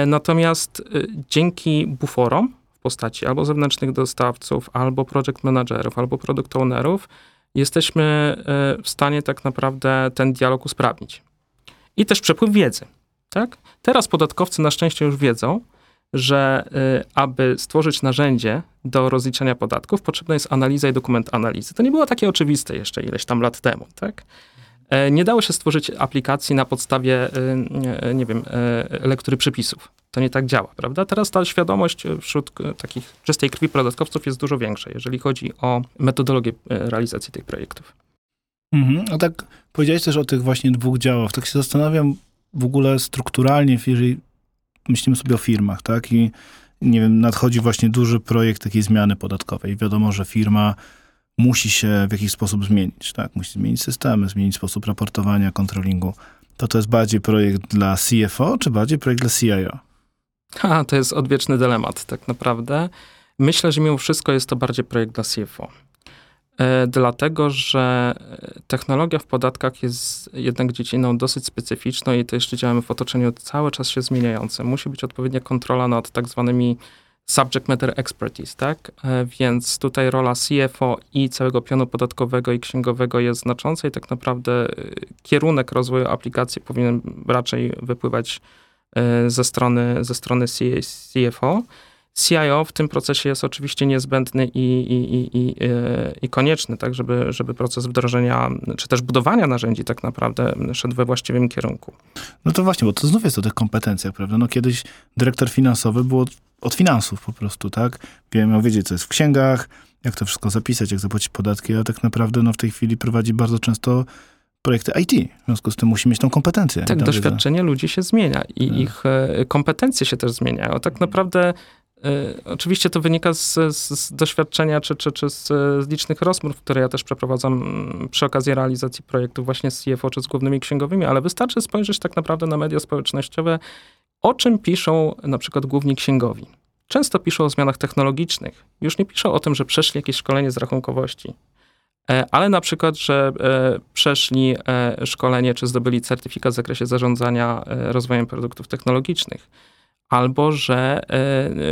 Natomiast dzięki buforom w postaci albo zewnętrznych dostawców, albo project managerów, albo product ownerów, jesteśmy e, w stanie tak naprawdę ten dialog usprawnić. I też przepływ wiedzy. Tak? Teraz podatkowcy na szczęście już wiedzą, że e, aby stworzyć narzędzie do rozliczania podatków, potrzebna jest analiza i dokument analizy. To nie było takie oczywiste jeszcze ileś tam lat temu. Tak? E, nie dało się stworzyć aplikacji na podstawie, nie wiem, lektury przepisów. To nie tak działa, prawda? Teraz ta świadomość wśród takich czystej krwi podatkowców jest dużo większa, jeżeli chodzi o metodologię e, realizacji tych projektów. Mhm. A tak powiedziałeś też o tych właśnie dwóch działach. Tak się zastanawiam w ogóle strukturalnie, jeżeli myślimy sobie o firmach, tak? I nie wiem, nadchodzi właśnie duży projekt takiej zmiany podatkowej. Wiadomo, że firma musi się w jakiś sposób zmienić, tak? Musi zmienić systemy, zmienić sposób raportowania, kontrolingu. To to jest bardziej projekt dla CFO, czy bardziej projekt dla CIO? Ha, to jest odwieczny dylemat, tak naprawdę. Myślę, że mimo wszystko jest to bardziej projekt dla CFO. E, dlatego, że technologia w podatkach jest jednak dziedziną dosyć specyficzną i to jeszcze działamy w otoczeniu cały czas się zmieniającym. Musi być odpowiednia kontrola nad tak zwanymi subject matter expertise, tak? E, więc tutaj rola CFO i całego pionu podatkowego i księgowego jest znacząca i tak naprawdę e, kierunek rozwoju aplikacji powinien raczej wypływać E, ze strony, ze strony CFO. CIO w tym procesie jest oczywiście niezbędny i, i, i, i, e, i konieczny, tak, żeby, żeby proces wdrożenia, czy też budowania narzędzi tak naprawdę szedł we właściwym kierunku. No to właśnie, bo to znów jest o tych kompetencjach, prawda? No kiedyś dyrektor finansowy było od finansów po prostu, tak? Miał wiedzieć, co jest w księgach, jak to wszystko zapisać, jak zapłacić podatki, a tak naprawdę no, w tej chwili prowadzi bardzo często projekty IT. W związku z tym musi mieć tą kompetencję. Tak, doświadczenie wiedzę. ludzi się zmienia i tak. ich e, kompetencje się też zmieniają. Tak naprawdę oczywiście to wynika z, z, doświadczenia czy, czy, czy z, z, licznych rozmów, które ja też przeprowadzam mm, przy okazji realizacji projektów właśnie z CFO czy z głównymi księgowymi, ale wystarczy spojrzeć tak naprawdę na media społecznościowe, o czym piszą na przykład główni księgowi. Często piszą o zmianach technologicznych. Już nie piszą o tym, że przeszli jakieś szkolenie z rachunkowości E, ale na przykład, że e, przeszli e, szkolenie czy zdobyli certyfikat w zakresie zarządzania rozwojem produktów technologicznych, albo że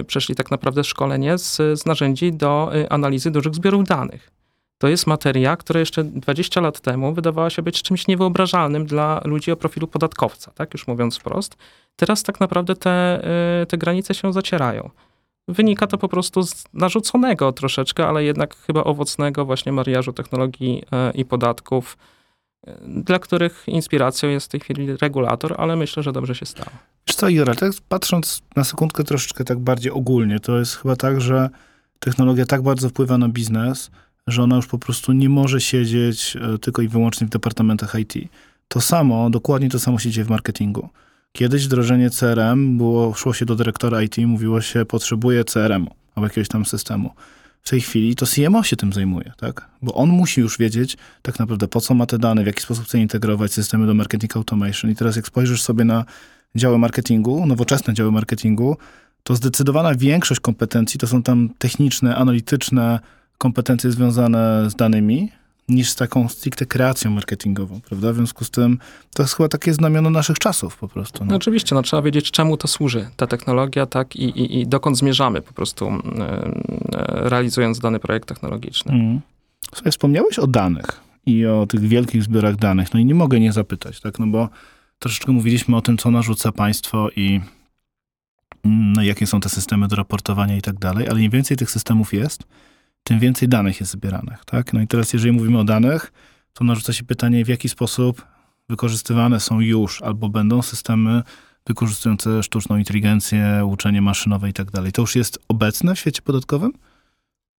przeszli tak naprawdę szkolenie z, z narzędzi do analizy dużych zbiorów danych. to jest materia, która jeszcze 20 lat temu wydawała się być czymś niewyobrażalnym dla ludzi o profilu podatkowca, tak już mówiąc wprost. Teraz tak naprawdę te, te granice się zacierają. Wynika to po prostu z narzuconego troszeczkę, ale jednak chyba owocnego właśnie mariażu technologii i podatków, dla których inspiracją jest w tej chwili regulator, ale myślę, że dobrze się stało. Wiesz co, Jura, tak patrząc na sekundkę troszeczkę tak bardziej ogólnie, to jest chyba tak, że technologia tak bardzo wpływa na biznes, że ona już po prostu nie może siedzieć e, tylko i wyłącznie w departamentach IT. To samo, dokładnie to samo się dzieje w marketingu. Kiedyś wdrożenie CRM było, szło się do dyrektora IT i mówiło się, potrzebuje CRM albo jakiegoś tam systemu. Tej chwili to CMO się tym zajmuje, tak? Bo on musi już wiedzieć tak naprawdę po co ma te dane, w jaki sposób chce integrować systemy do marketing automation. I teraz jak spojrzysz sobie na działy marketingu, nowoczesne działy marketingu, to zdecydowana większość kompetencji to są tam techniczne, analityczne, kompetencje związane z danymi, niż z taką stricte kreacją marketingową, prawda? W związku z tym to jest chyba takie znamiona naszych czasów po prostu. No. no oczywiście, no, trzeba wiedzieć, czemu to służy, ta technologia, tak, i, i, i dokąd zmierzamy po prostu, e, e, realizując dany projekt technologiczny. Mm. Słuchaj, wspomniałeś o danych i o tych wielkich zbiorach danych, no i nie mogę nie zapytać, tak, no bo troszeczkę mówiliśmy o tym, co narzuca państwo i mm, no, jakie są te systemy do raportowania i tak dalej, ale im więcej tych systemów jest, tym więcej danych jest zbieranych. Tak? No i teraz, jeżeli mówimy o danych, to narzuca się pytanie, w jaki sposób wykorzystywane są już albo będą systemy wykorzystujące sztuczną inteligencję, uczenie maszynowe i tak dalej. To już jest obecne w świecie podatkowym?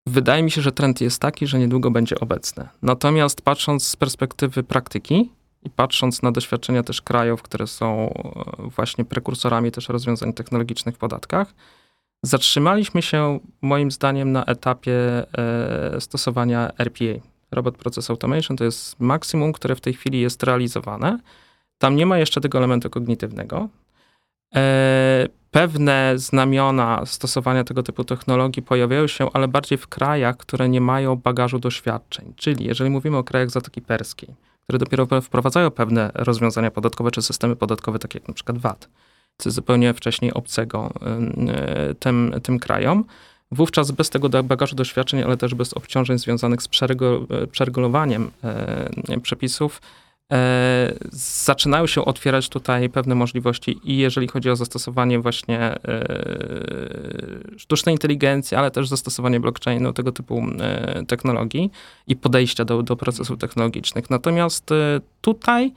Wydaje mi się, że trend jest taki, że niedługo będzie obecny. Natomiast patrząc z perspektywy praktyki i patrząc na doświadczenia też krajów, które są e, właśnie prekursorami też rozwiązań technologicznych w podatkach, Zatrzymaliśmy się moim zdaniem na etapie e, stosowania RPA. Robot Process Automation to jest maksimum, które w tej chwili jest realizowane. Tam nie ma jeszcze tego elementu kognitywnego. E, pewne znamiona stosowania tego typu technologii pojawiają się, ale bardziej w krajach, które nie mają bagażu doświadczeń. Czyli jeżeli mówimy o krajach Zatoki Perskiej, które dopiero wprowadzają pewne rozwiązania podatkowe czy systemy podatkowe, takie jak przykład VAT, zupełnie wcześniej obcego y, tym, tym krajom. Wówczas bez tego bagażu doświadczeń, ale też bez obciążeń związanych z przeregulowaniem y, przepisów, y, zaczynają się otwierać tutaj pewne możliwości i jeżeli chodzi o zastosowanie właśnie sztucznej inteligencji, ale też zastosowanie blockchainu, tego typu technologii i podejścia do, do procesów technologicznych. Natomiast tutaj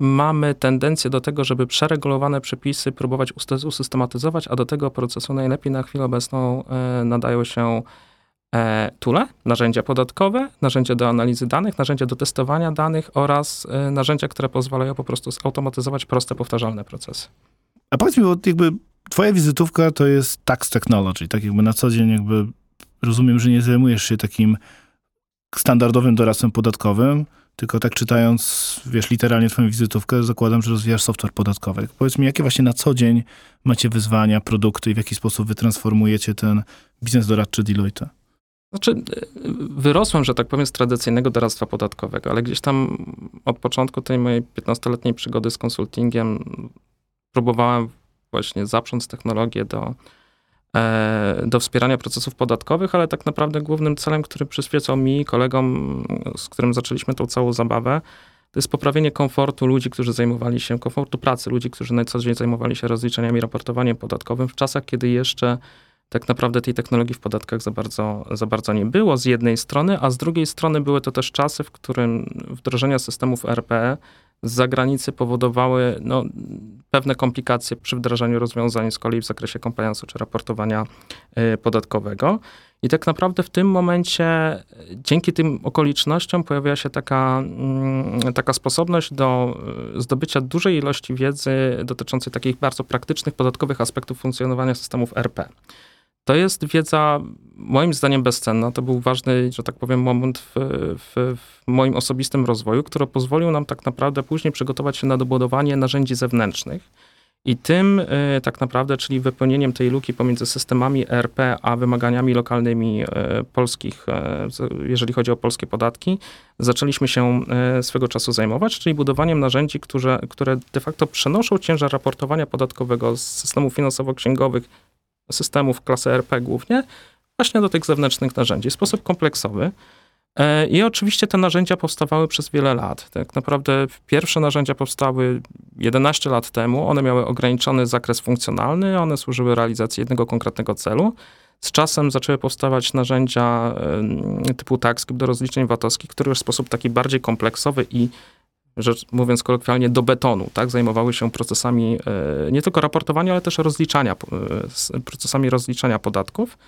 mamy tendencję do tego, żeby przeregulowane przepisy próbować usystematyzować, a do tego procesu najlepiej na chwilę obecną e, nadają się e, tule, narzędzia podatkowe, narzędzia do analizy danych, narzędzia do testowania danych oraz e, narzędzia, które pozwalają po prostu zautomatyzować proste, powtarzalne procesy. A powiedz mi, bo jakby twoja wizytówka to jest tax technology, tak jakby na co dzień jakby rozumiem, że nie zajmujesz się takim standardowym doradcą podatkowym, tylko tak czytając, wiesz, literalnie twoją wizytówkę, zakładam, że rozwijasz software podatkowy. Powiedz mi, jakie właśnie na co dzień macie wyzwania, produkty i w jaki sposób wy transformujecie ten biznes doradczy Deloitte? Znaczy, wyrosłem, że tak powiem, z tradycyjnego doradztwa podatkowego, ale gdzieś tam od początku tej mojej 15-letniej przygody z konsultingiem próbowałem właśnie zaprząc technologię do, do wspierania procesów podatkowych, ale tak naprawdę głównym celem, który przyświecał mi, kolegom, z którym zaczęliśmy tą całą zabawę, to jest poprawienie komfortu ludzi, którzy zajmowali się, komfortu pracy ludzi, którzy na co dzień zajmowali się rozliczeniami, raportowaniem podatkowym w czasach, kiedy jeszcze tak naprawdę tej technologii w podatkach za bardzo, za bardzo nie było z jednej strony, a z drugiej strony były to też czasy, w którym wdrożenia systemów RPE z zagranicy powodowały no, pewne komplikacje przy wdrażaniu rozwiązań z kolei w zakresie compliance'u czy raportowania y, podatkowego. I tak naprawdę w tym momencie, dzięki tym okolicznościom, pojawiła się taka, mm, taka sposobność do y, zdobycia dużej ilości wiedzy dotyczącej takich bardzo praktycznych, podatkowych aspektów funkcjonowania systemów RP. To jest wiedza moim zdaniem bezcenna. To był ważny, że tak powiem, moment w, w, w, moim osobistym rozwoju, który pozwolił nam tak naprawdę później przygotować się na dobudowanie narzędzi zewnętrznych. I tym y, tak naprawdę, czyli wypełnieniem tej luki pomiędzy systemami ERP a wymaganiami lokalnymi y, polskich, y, jeżeli chodzi o polskie podatki, zaczęliśmy się swego czasu zajmować, czyli budowaniem narzędzi, które, które de facto przenoszą ciężar raportowania podatkowego z systemów finansowo-księgowych systemów klasy RP głównie, właśnie do tych zewnętrznych narzędzi sposób kompleksowy. E, I oczywiście te narzędzia powstawały przez wiele lat. Tak naprawdę pierwsze narzędzia powstały 11 lat temu. One miały ograniczony zakres funkcjonalny, one służyły realizacji jednego konkretnego celu. Z czasem zaczęły powstawać narzędzia typu TaxScript do rozliczeń VAT-owskich, które już w sposób taki bardziej kompleksowy i rzecz mówiąc kolokwialnie, do betonu, tak? Zajmowały się procesami e, nie tylko raportowania, ale też rozliczania, e, procesami rozliczania podatków.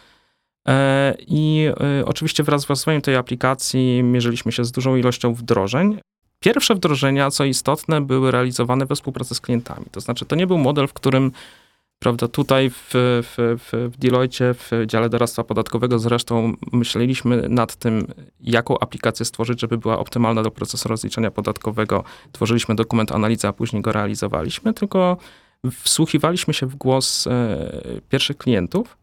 E, I oczywiście wraz z rozwojem tej aplikacji mierzyliśmy się z dużą ilością wdrożeń. Pierwsze wdrożenia, co istotne, były realizowane we współpracy z klientami. To znaczy, to nie był model, w którym Prawda, tutaj w, w, w, w Deloitte, w dziale doradztwa podatkowego zresztą myśleliśmy nad tym, jaką aplikację stworzyć, żeby była optymalna do procesu rozliczenia podatkowego. Tworzyliśmy dokument analizy, a później go realizowaliśmy, tylko wsłuchiwaliśmy się w głos e, pierwszych klientów,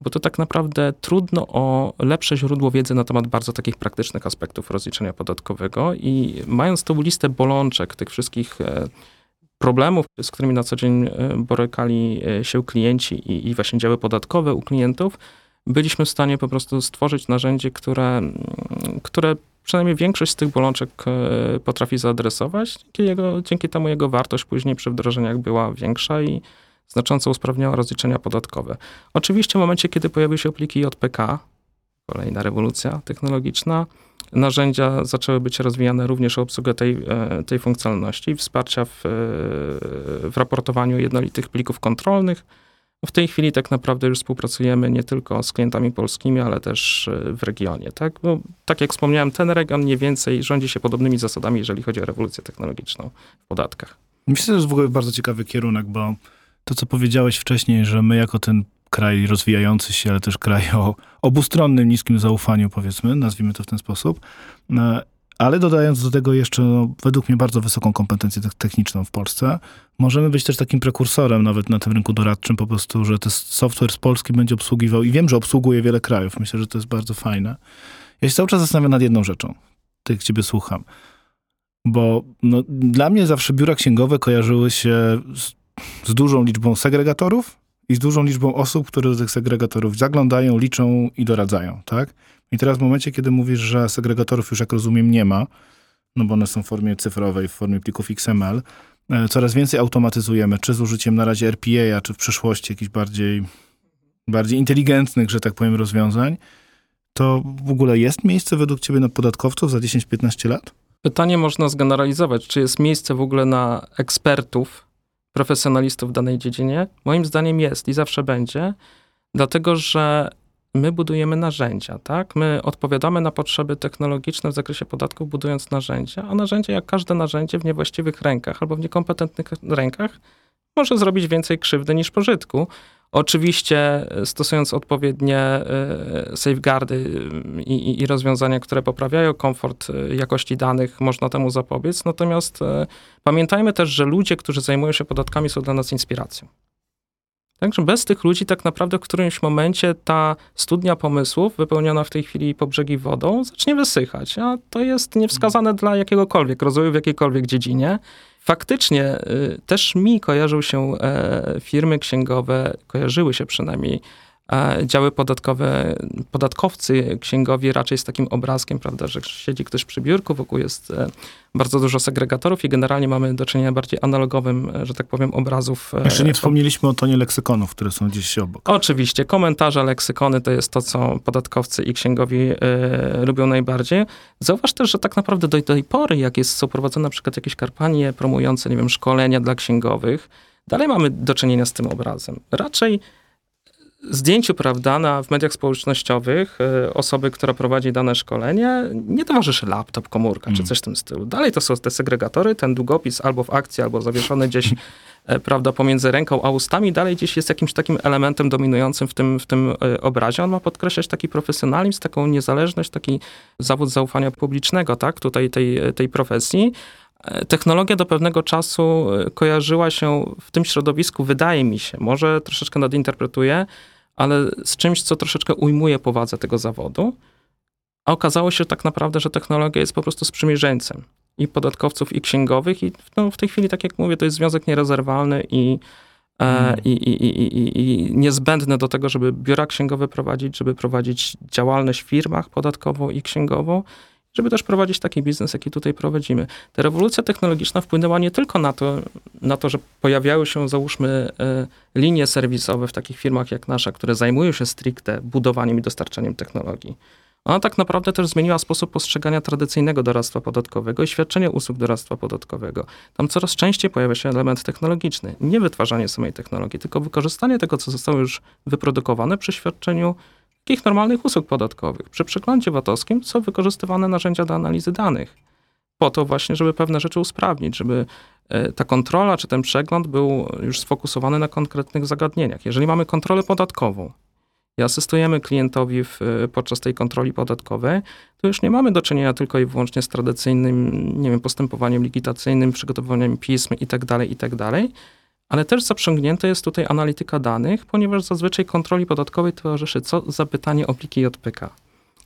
bo to tak naprawdę trudno o lepsze źródło wiedzy na temat bardzo takich praktycznych aspektów rozliczenia podatkowego i mając tą listę bolączek tych wszystkich e, problemów, z którymi na co dzień e, borykali e, się klienci i, i właśnie działy podatkowe u klientów, byliśmy w stanie po prostu stworzyć narzędzie, które, które przynajmniej większość z tych bolączek e, potrafi zaadresować. Dzięki, jego, dzięki temu jego wartość później przy wdrożeniach była większa i znacząco usprawniała rozliczenia podatkowe. Oczywiście w momencie, kiedy pojawiły się pliki JPK, kolejna rewolucja technologiczna, narzędzia zaczęły być rozwijane również o obsługę tej, e, tej funkcjonalności, wsparcia w, e, w raportowaniu jednolitych plików kontrolnych. W tej chwili tak naprawdę już współpracujemy nie tylko z klientami polskimi, ale też e, w regionie. Tak, Bo, tak jak wspomniałem, ten region mniej więcej rządzi się podobnymi zasadami, jeżeli chodzi o rewolucję technologiczną w podatkach. Myślę, że to jest w ogóle bardzo ciekawy kierunek, bo to, co powiedziałeś wcześniej, że my jako ten kraj rozwijający się, ale też kraj o obustronnym, niskim zaufaniu, powiedzmy, nazwijmy to w ten sposób. E, ale dodając do tego jeszcze, no, według mnie, bardzo wysoką kompetencję techniczną w Polsce, możemy być też takim prekursorem nawet na tym rynku doradczym, po prostu, że ten software z Polski będzie obsługiwał i wiem, że obsługuje wiele krajów. Myślę, że to jest bardzo fajne. Ja się cały czas zastanawiam nad jedną rzeczą, jak ciebie słucham. Bo no, dla mnie zawsze biura księgowe kojarzyły się z, z dużą liczbą segregatorów i z dużą liczbą osób, które do tych segregatorów zaglądają, liczą i doradzają, tak? I teraz w momencie, kiedy mówisz, że segregatorów już, jak rozumiem, nie ma, no bo one są w formie cyfrowej, w formie plików XML, e, coraz więcej automatyzujemy, czy z użyciem na razie RPA, czy w przyszłości jakichś bardziej, bardziej inteligentnych, że tak powiem, rozwiązań, to w ogóle jest miejsce według ciebie na podatkowców za 10-15 lat? Pytanie można zgeneralizować. Czy jest miejsce w ogóle na ekspertów profesjonalistów w danej dziedzinie? Moim zdaniem jest i zawsze będzie, dlatego że my budujemy narzędzia, tak? My odpowiadamy na potrzeby technologiczne w zakresie podatków, budując narzędzia, a narzędzie, jak każde narzędzie w niewłaściwych rękach albo w niekompetentnych rękach, może zrobić więcej krzywdy niż pożytku. Oczywiście e, stosując odpowiednie e, safeguardy y, i, i, rozwiązania, które poprawiają komfort e, jakości danych, można temu zapobiec. Natomiast pamiętajmy też, że ludzie, którzy zajmują się podatkami, są dla nas inspiracją. Także bez tych ludzi tak naprawdę w którymś momencie ta studnia pomysłów, wypełniona w tej chwili po brzegi wodą, zacznie wysychać. A to jest niewskazane dla jakiegokolwiek rozwoju w jakiejkolwiek dziedzinie. Faktycznie y, też mi kojarzą się e, firmy księgowe, kojarzyły się przynajmniej działy podatkowe, podatkowcy księgowi raczej z takim obrazkiem, prawda, że siedzi ktoś przy biurku, wokół jest e, bardzo dużo segregatorów i generalnie mamy do czynienia bardziej analogowym, e, że tak powiem, obrazów. E, Jeszcze nie wspomnieliśmy o tonie leksykonów, które są gdzieś obok. Oczywiście, komentarze, leksykony to jest to, co podatkowcy i księgowi y, lubią najbardziej. Zauważ też, że tak naprawdę do tej pory, jak jest, są prowadzone na przykład jakieś kampanie promujące, nie wiem, szkolenia dla księgowych, dalej mamy do czynienia z tym obrazem. Raczej zdjęciu, prawda, na, w mediach społecznościowych y, osoby, która prowadzi dane szkolenie, nie towarzyszy laptop, komórka mm. czy coś w tym stylu. Dalej to są te segregatory, ten długopis albo w akcji, albo zawieszony gdzieś, e, prawda, pomiędzy ręką a ustami, dalej gdzieś jest jakimś takim elementem dominującym w tym, w tym y, obrazie. On ma podkreślać taki profesjonalizm, taką niezależność, taki zawód zaufania publicznego, tak, tutaj tej, tej profesji. Technologia do pewnego czasu kojarzyła się w tym środowisku, wydaje mi się, może troszeczkę nadinterpretuję, ale z czymś, co troszeczkę ujmuje powadze tego zawodu. A okazało się tak naprawdę, że technologia jest po prostu sprzymierzeńcem i podatkowców, i księgowych. I no, w tej chwili, tak jak mówię, to jest związek nierozerwalny i mm. i, i, i, i, niezbędne do tego, żeby biura księgowe prowadzić, żeby prowadzić działalność w firmach podatkową i księgową, żeby też prowadzić taki biznes, jaki tutaj prowadzimy. Ta rewolucja technologiczna wpłynęła nie tylko na to, na to że pojawiały się, załóżmy, e, linie serwisowe w takich firmach jak nasza, które zajmują się stricte budowaniem i dostarczaniem technologii. Ona tak naprawdę też zmieniła sposób postrzegania tradycyjnego doradztwa podatkowego i świadczenia usług doradztwa podatkowego. Tam coraz częściej pojawia się element technologiczny. Nie wytwarzanie samej technologii, tylko wykorzystanie tego, co zostało już wyprodukowane przy świadczeniu takich normalnych usług podatkowych. Przy przeglądzie VAT-owskim są wykorzystywane narzędzia do analizy danych. Po to właśnie, żeby pewne rzeczy usprawnić, żeby e, ta kontrola czy ten przegląd był już sfokusowany na konkretnych zagadnieniach. Jeżeli mamy kontrolę podatkową i asystujemy klientowi w, e, podczas tej kontroli podatkowej, to już nie mamy do czynienia tylko i wyłącznie z tradycyjnym, nie wiem, postępowaniem likwitacyjnym, przygotowaniem pism itd., tak itd., tak ale też zaprzęgnięte jest tutaj analityka danych, ponieważ zazwyczaj kontroli podatkowej towarzyszy co? Zapytanie o pliki JPK.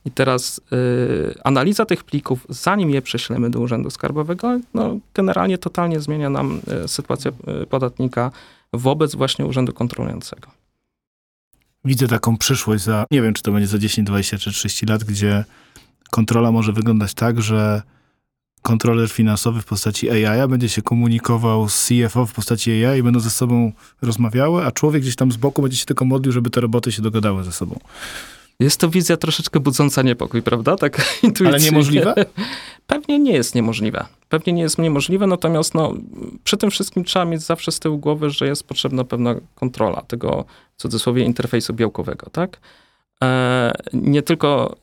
I teraz y, analiza tych plików, zanim je prześlemy do Urzędu Skarbowego, no, generalnie totalnie zmienia nam y, sytuację y, podatnika wobec właśnie Urzędu Kontrolującego. Widzę taką przyszłość za, nie wiem, czy to będzie za 10, 20 czy 30 lat, gdzie kontrola może wyglądać tak, że kontroler finansowy w postaci AI będzie się komunikował z CFO w postaci AI i będą ze sobą rozmawiały, a człowiek gdzieś tam z boku będzie się tylko modlił, żeby te roboty się dogadały ze sobą. Jest to wizja troszeczkę budząca niepokój, prawda? Tak intuicyjnie. Ale niemożliwe? Pewnie nie jest niemożliwe. Pewnie nie jest niemożliwe, natomiast no, przy tym wszystkim trzeba mieć zawsze z tyłu głowy, że jest potrzebna pewna kontrola tego, w cudzysłowie, interfejsu białkowego, tak? E, nie tylko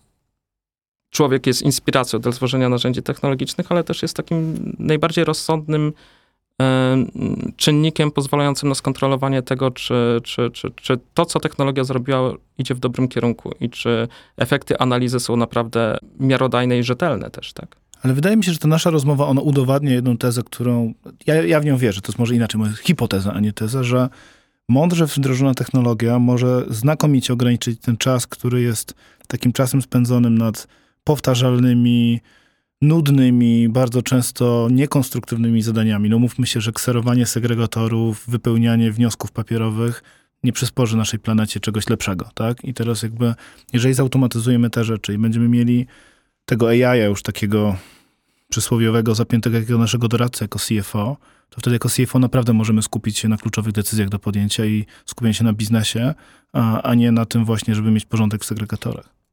człowiek jest inspiracją do tworzenia narzędzi technologicznych, ale też jest takim najbardziej rozsądnym e, czynnikiem pozwalającym na skontrolowanie tego, czy, czy, czy, czy to, co technologia zrobiła, idzie w dobrym kierunku i czy efekty analizy są naprawdę miarodajne i rzetelne też, tak? Ale wydaje mi się, że ta nasza rozmowa, ona udowadnia jedną tezę, którą, ja, ja w nią wierzę, to jest może inaczej, może hipoteza, a nie teza, że mądrze wdrożona technologia może znakomicie ograniczyć ten czas, który jest takim czasem spędzonym nad powtarzalnymi, nudnymi, bardzo często niekonstruktywnymi zadaniami. No mówmy się, że kserowanie segregatorów, wypełnianie wniosków papierowych nie przysporzy naszej planecie czegoś lepszego, tak? I teraz jakby, jeżeli zautomatyzujemy te rzeczy i będziemy mieli tego AI już takiego przysłowiowego, zapiętego jakiego naszego doradcę jako CFO, to wtedy jako CFO naprawdę możemy skupić się na kluczowych decyzjach do podjęcia i skupienie się na biznesie, a, a nie na tym właśnie, żeby mieć porządek w segregatorach.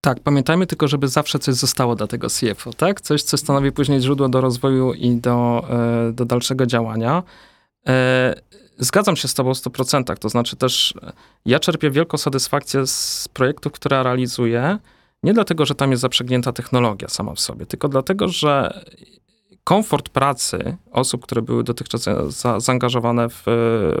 Tak, pamiętajmy tylko, żeby zawsze coś zostało dla tego CFO, tak? Coś, co stanowi później źródło do rozwoju i do, e, do dalszego działania. E, zgadzam się z tobą w 100%, to znaczy też ja czerpię wielką satysfakcję z projektów, które realizuję, nie dlatego, że tam jest zaprzęgnięta technologia sama w sobie, tylko dlatego, że komfort pracy osób, które były dotychczas za, zaangażowane w,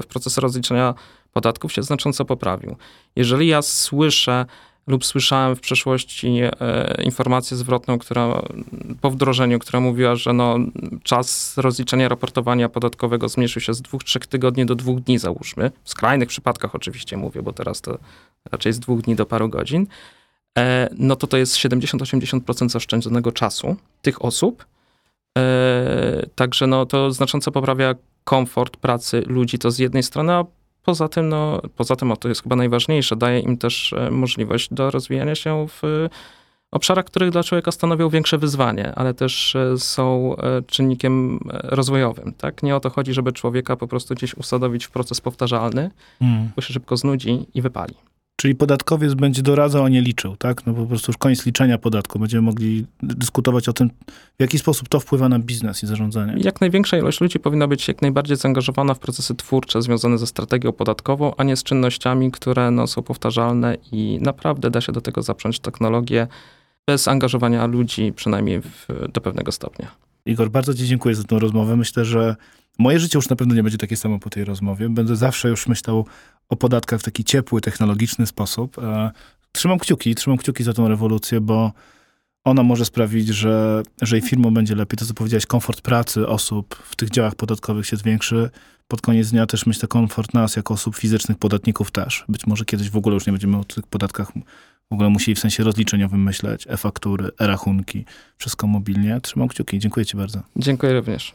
w procesy rozliczenia podatków się znacząco poprawił. Jeżeli ja słyszę lub słyszałem w przeszłości e, informację zwrotną, która po wdrożeniu, która mówiła, że no, czas rozliczenia raportowania podatkowego zmniejszył się z dwóch, trzech tygodni do dwóch dni, załóżmy. W skrajnych przypadkach oczywiście mówię, bo teraz to raczej z dwóch dni do paru godzin. E, no to to jest 70-80% zaoszczędzonego czasu tych osób. E, także no, to znacząco poprawia komfort pracy ludzi, to z jednej strony, a Poza tym, no, poza tym, o to jest chyba najważniejsze, daje im też e, możliwość do rozwijania się w obszarach, których dla człowieka stanowią większe wyzwanie, ale też e, są e, czynnikiem rozwojowym. Tak? Nie o to chodzi, żeby człowieka po prostu gdzieś usadowić w proces powtarzalny, mm. bo się szybko znudzi i wypali. Czyli podatkowiec będzie doradzał, a nie liczył, tak? No po prostu już koniec liczenia podatku. Będziemy mogli dyskutować o tym, w jaki sposób to wpływa na biznes i zarządzanie. Jak największa ilość ludzi powinna być jak najbardziej zaangażowana w procesy twórcze związane ze strategią podatkową, a nie z czynnościami, które no, są powtarzalne i naprawdę da się do tego zaprząć technologię bez angażowania ludzi, przynajmniej w, do pewnego stopnia. Igor, bardzo Ci dziękuję za tę rozmowę. Myślę, że moje życie już na pewno nie będzie takie samo po tej rozmowie. Będę zawsze już myślał o podatkach w taki ciepły, technologiczny sposób. E, trzymam kciuki, trzymam kciuki za tą rewolucję, bo ona może sprawić, że, że i firmom będzie lepiej. To, co powiedziałeś, komfort pracy osób w tych działach podatkowych się zwiększy. Pod koniec dnia też myślę, komfort nas jako osób fizycznych, podatników też. Być może kiedyś w ogóle już nie będziemy o tych podatkach w ogóle musieli w sensie rozliczeniowym myśleć, e-faktury, e-rachunki, wszystko mobilnie. Trzymam kciuki. Dziękuję ci bardzo. Dziękuję również.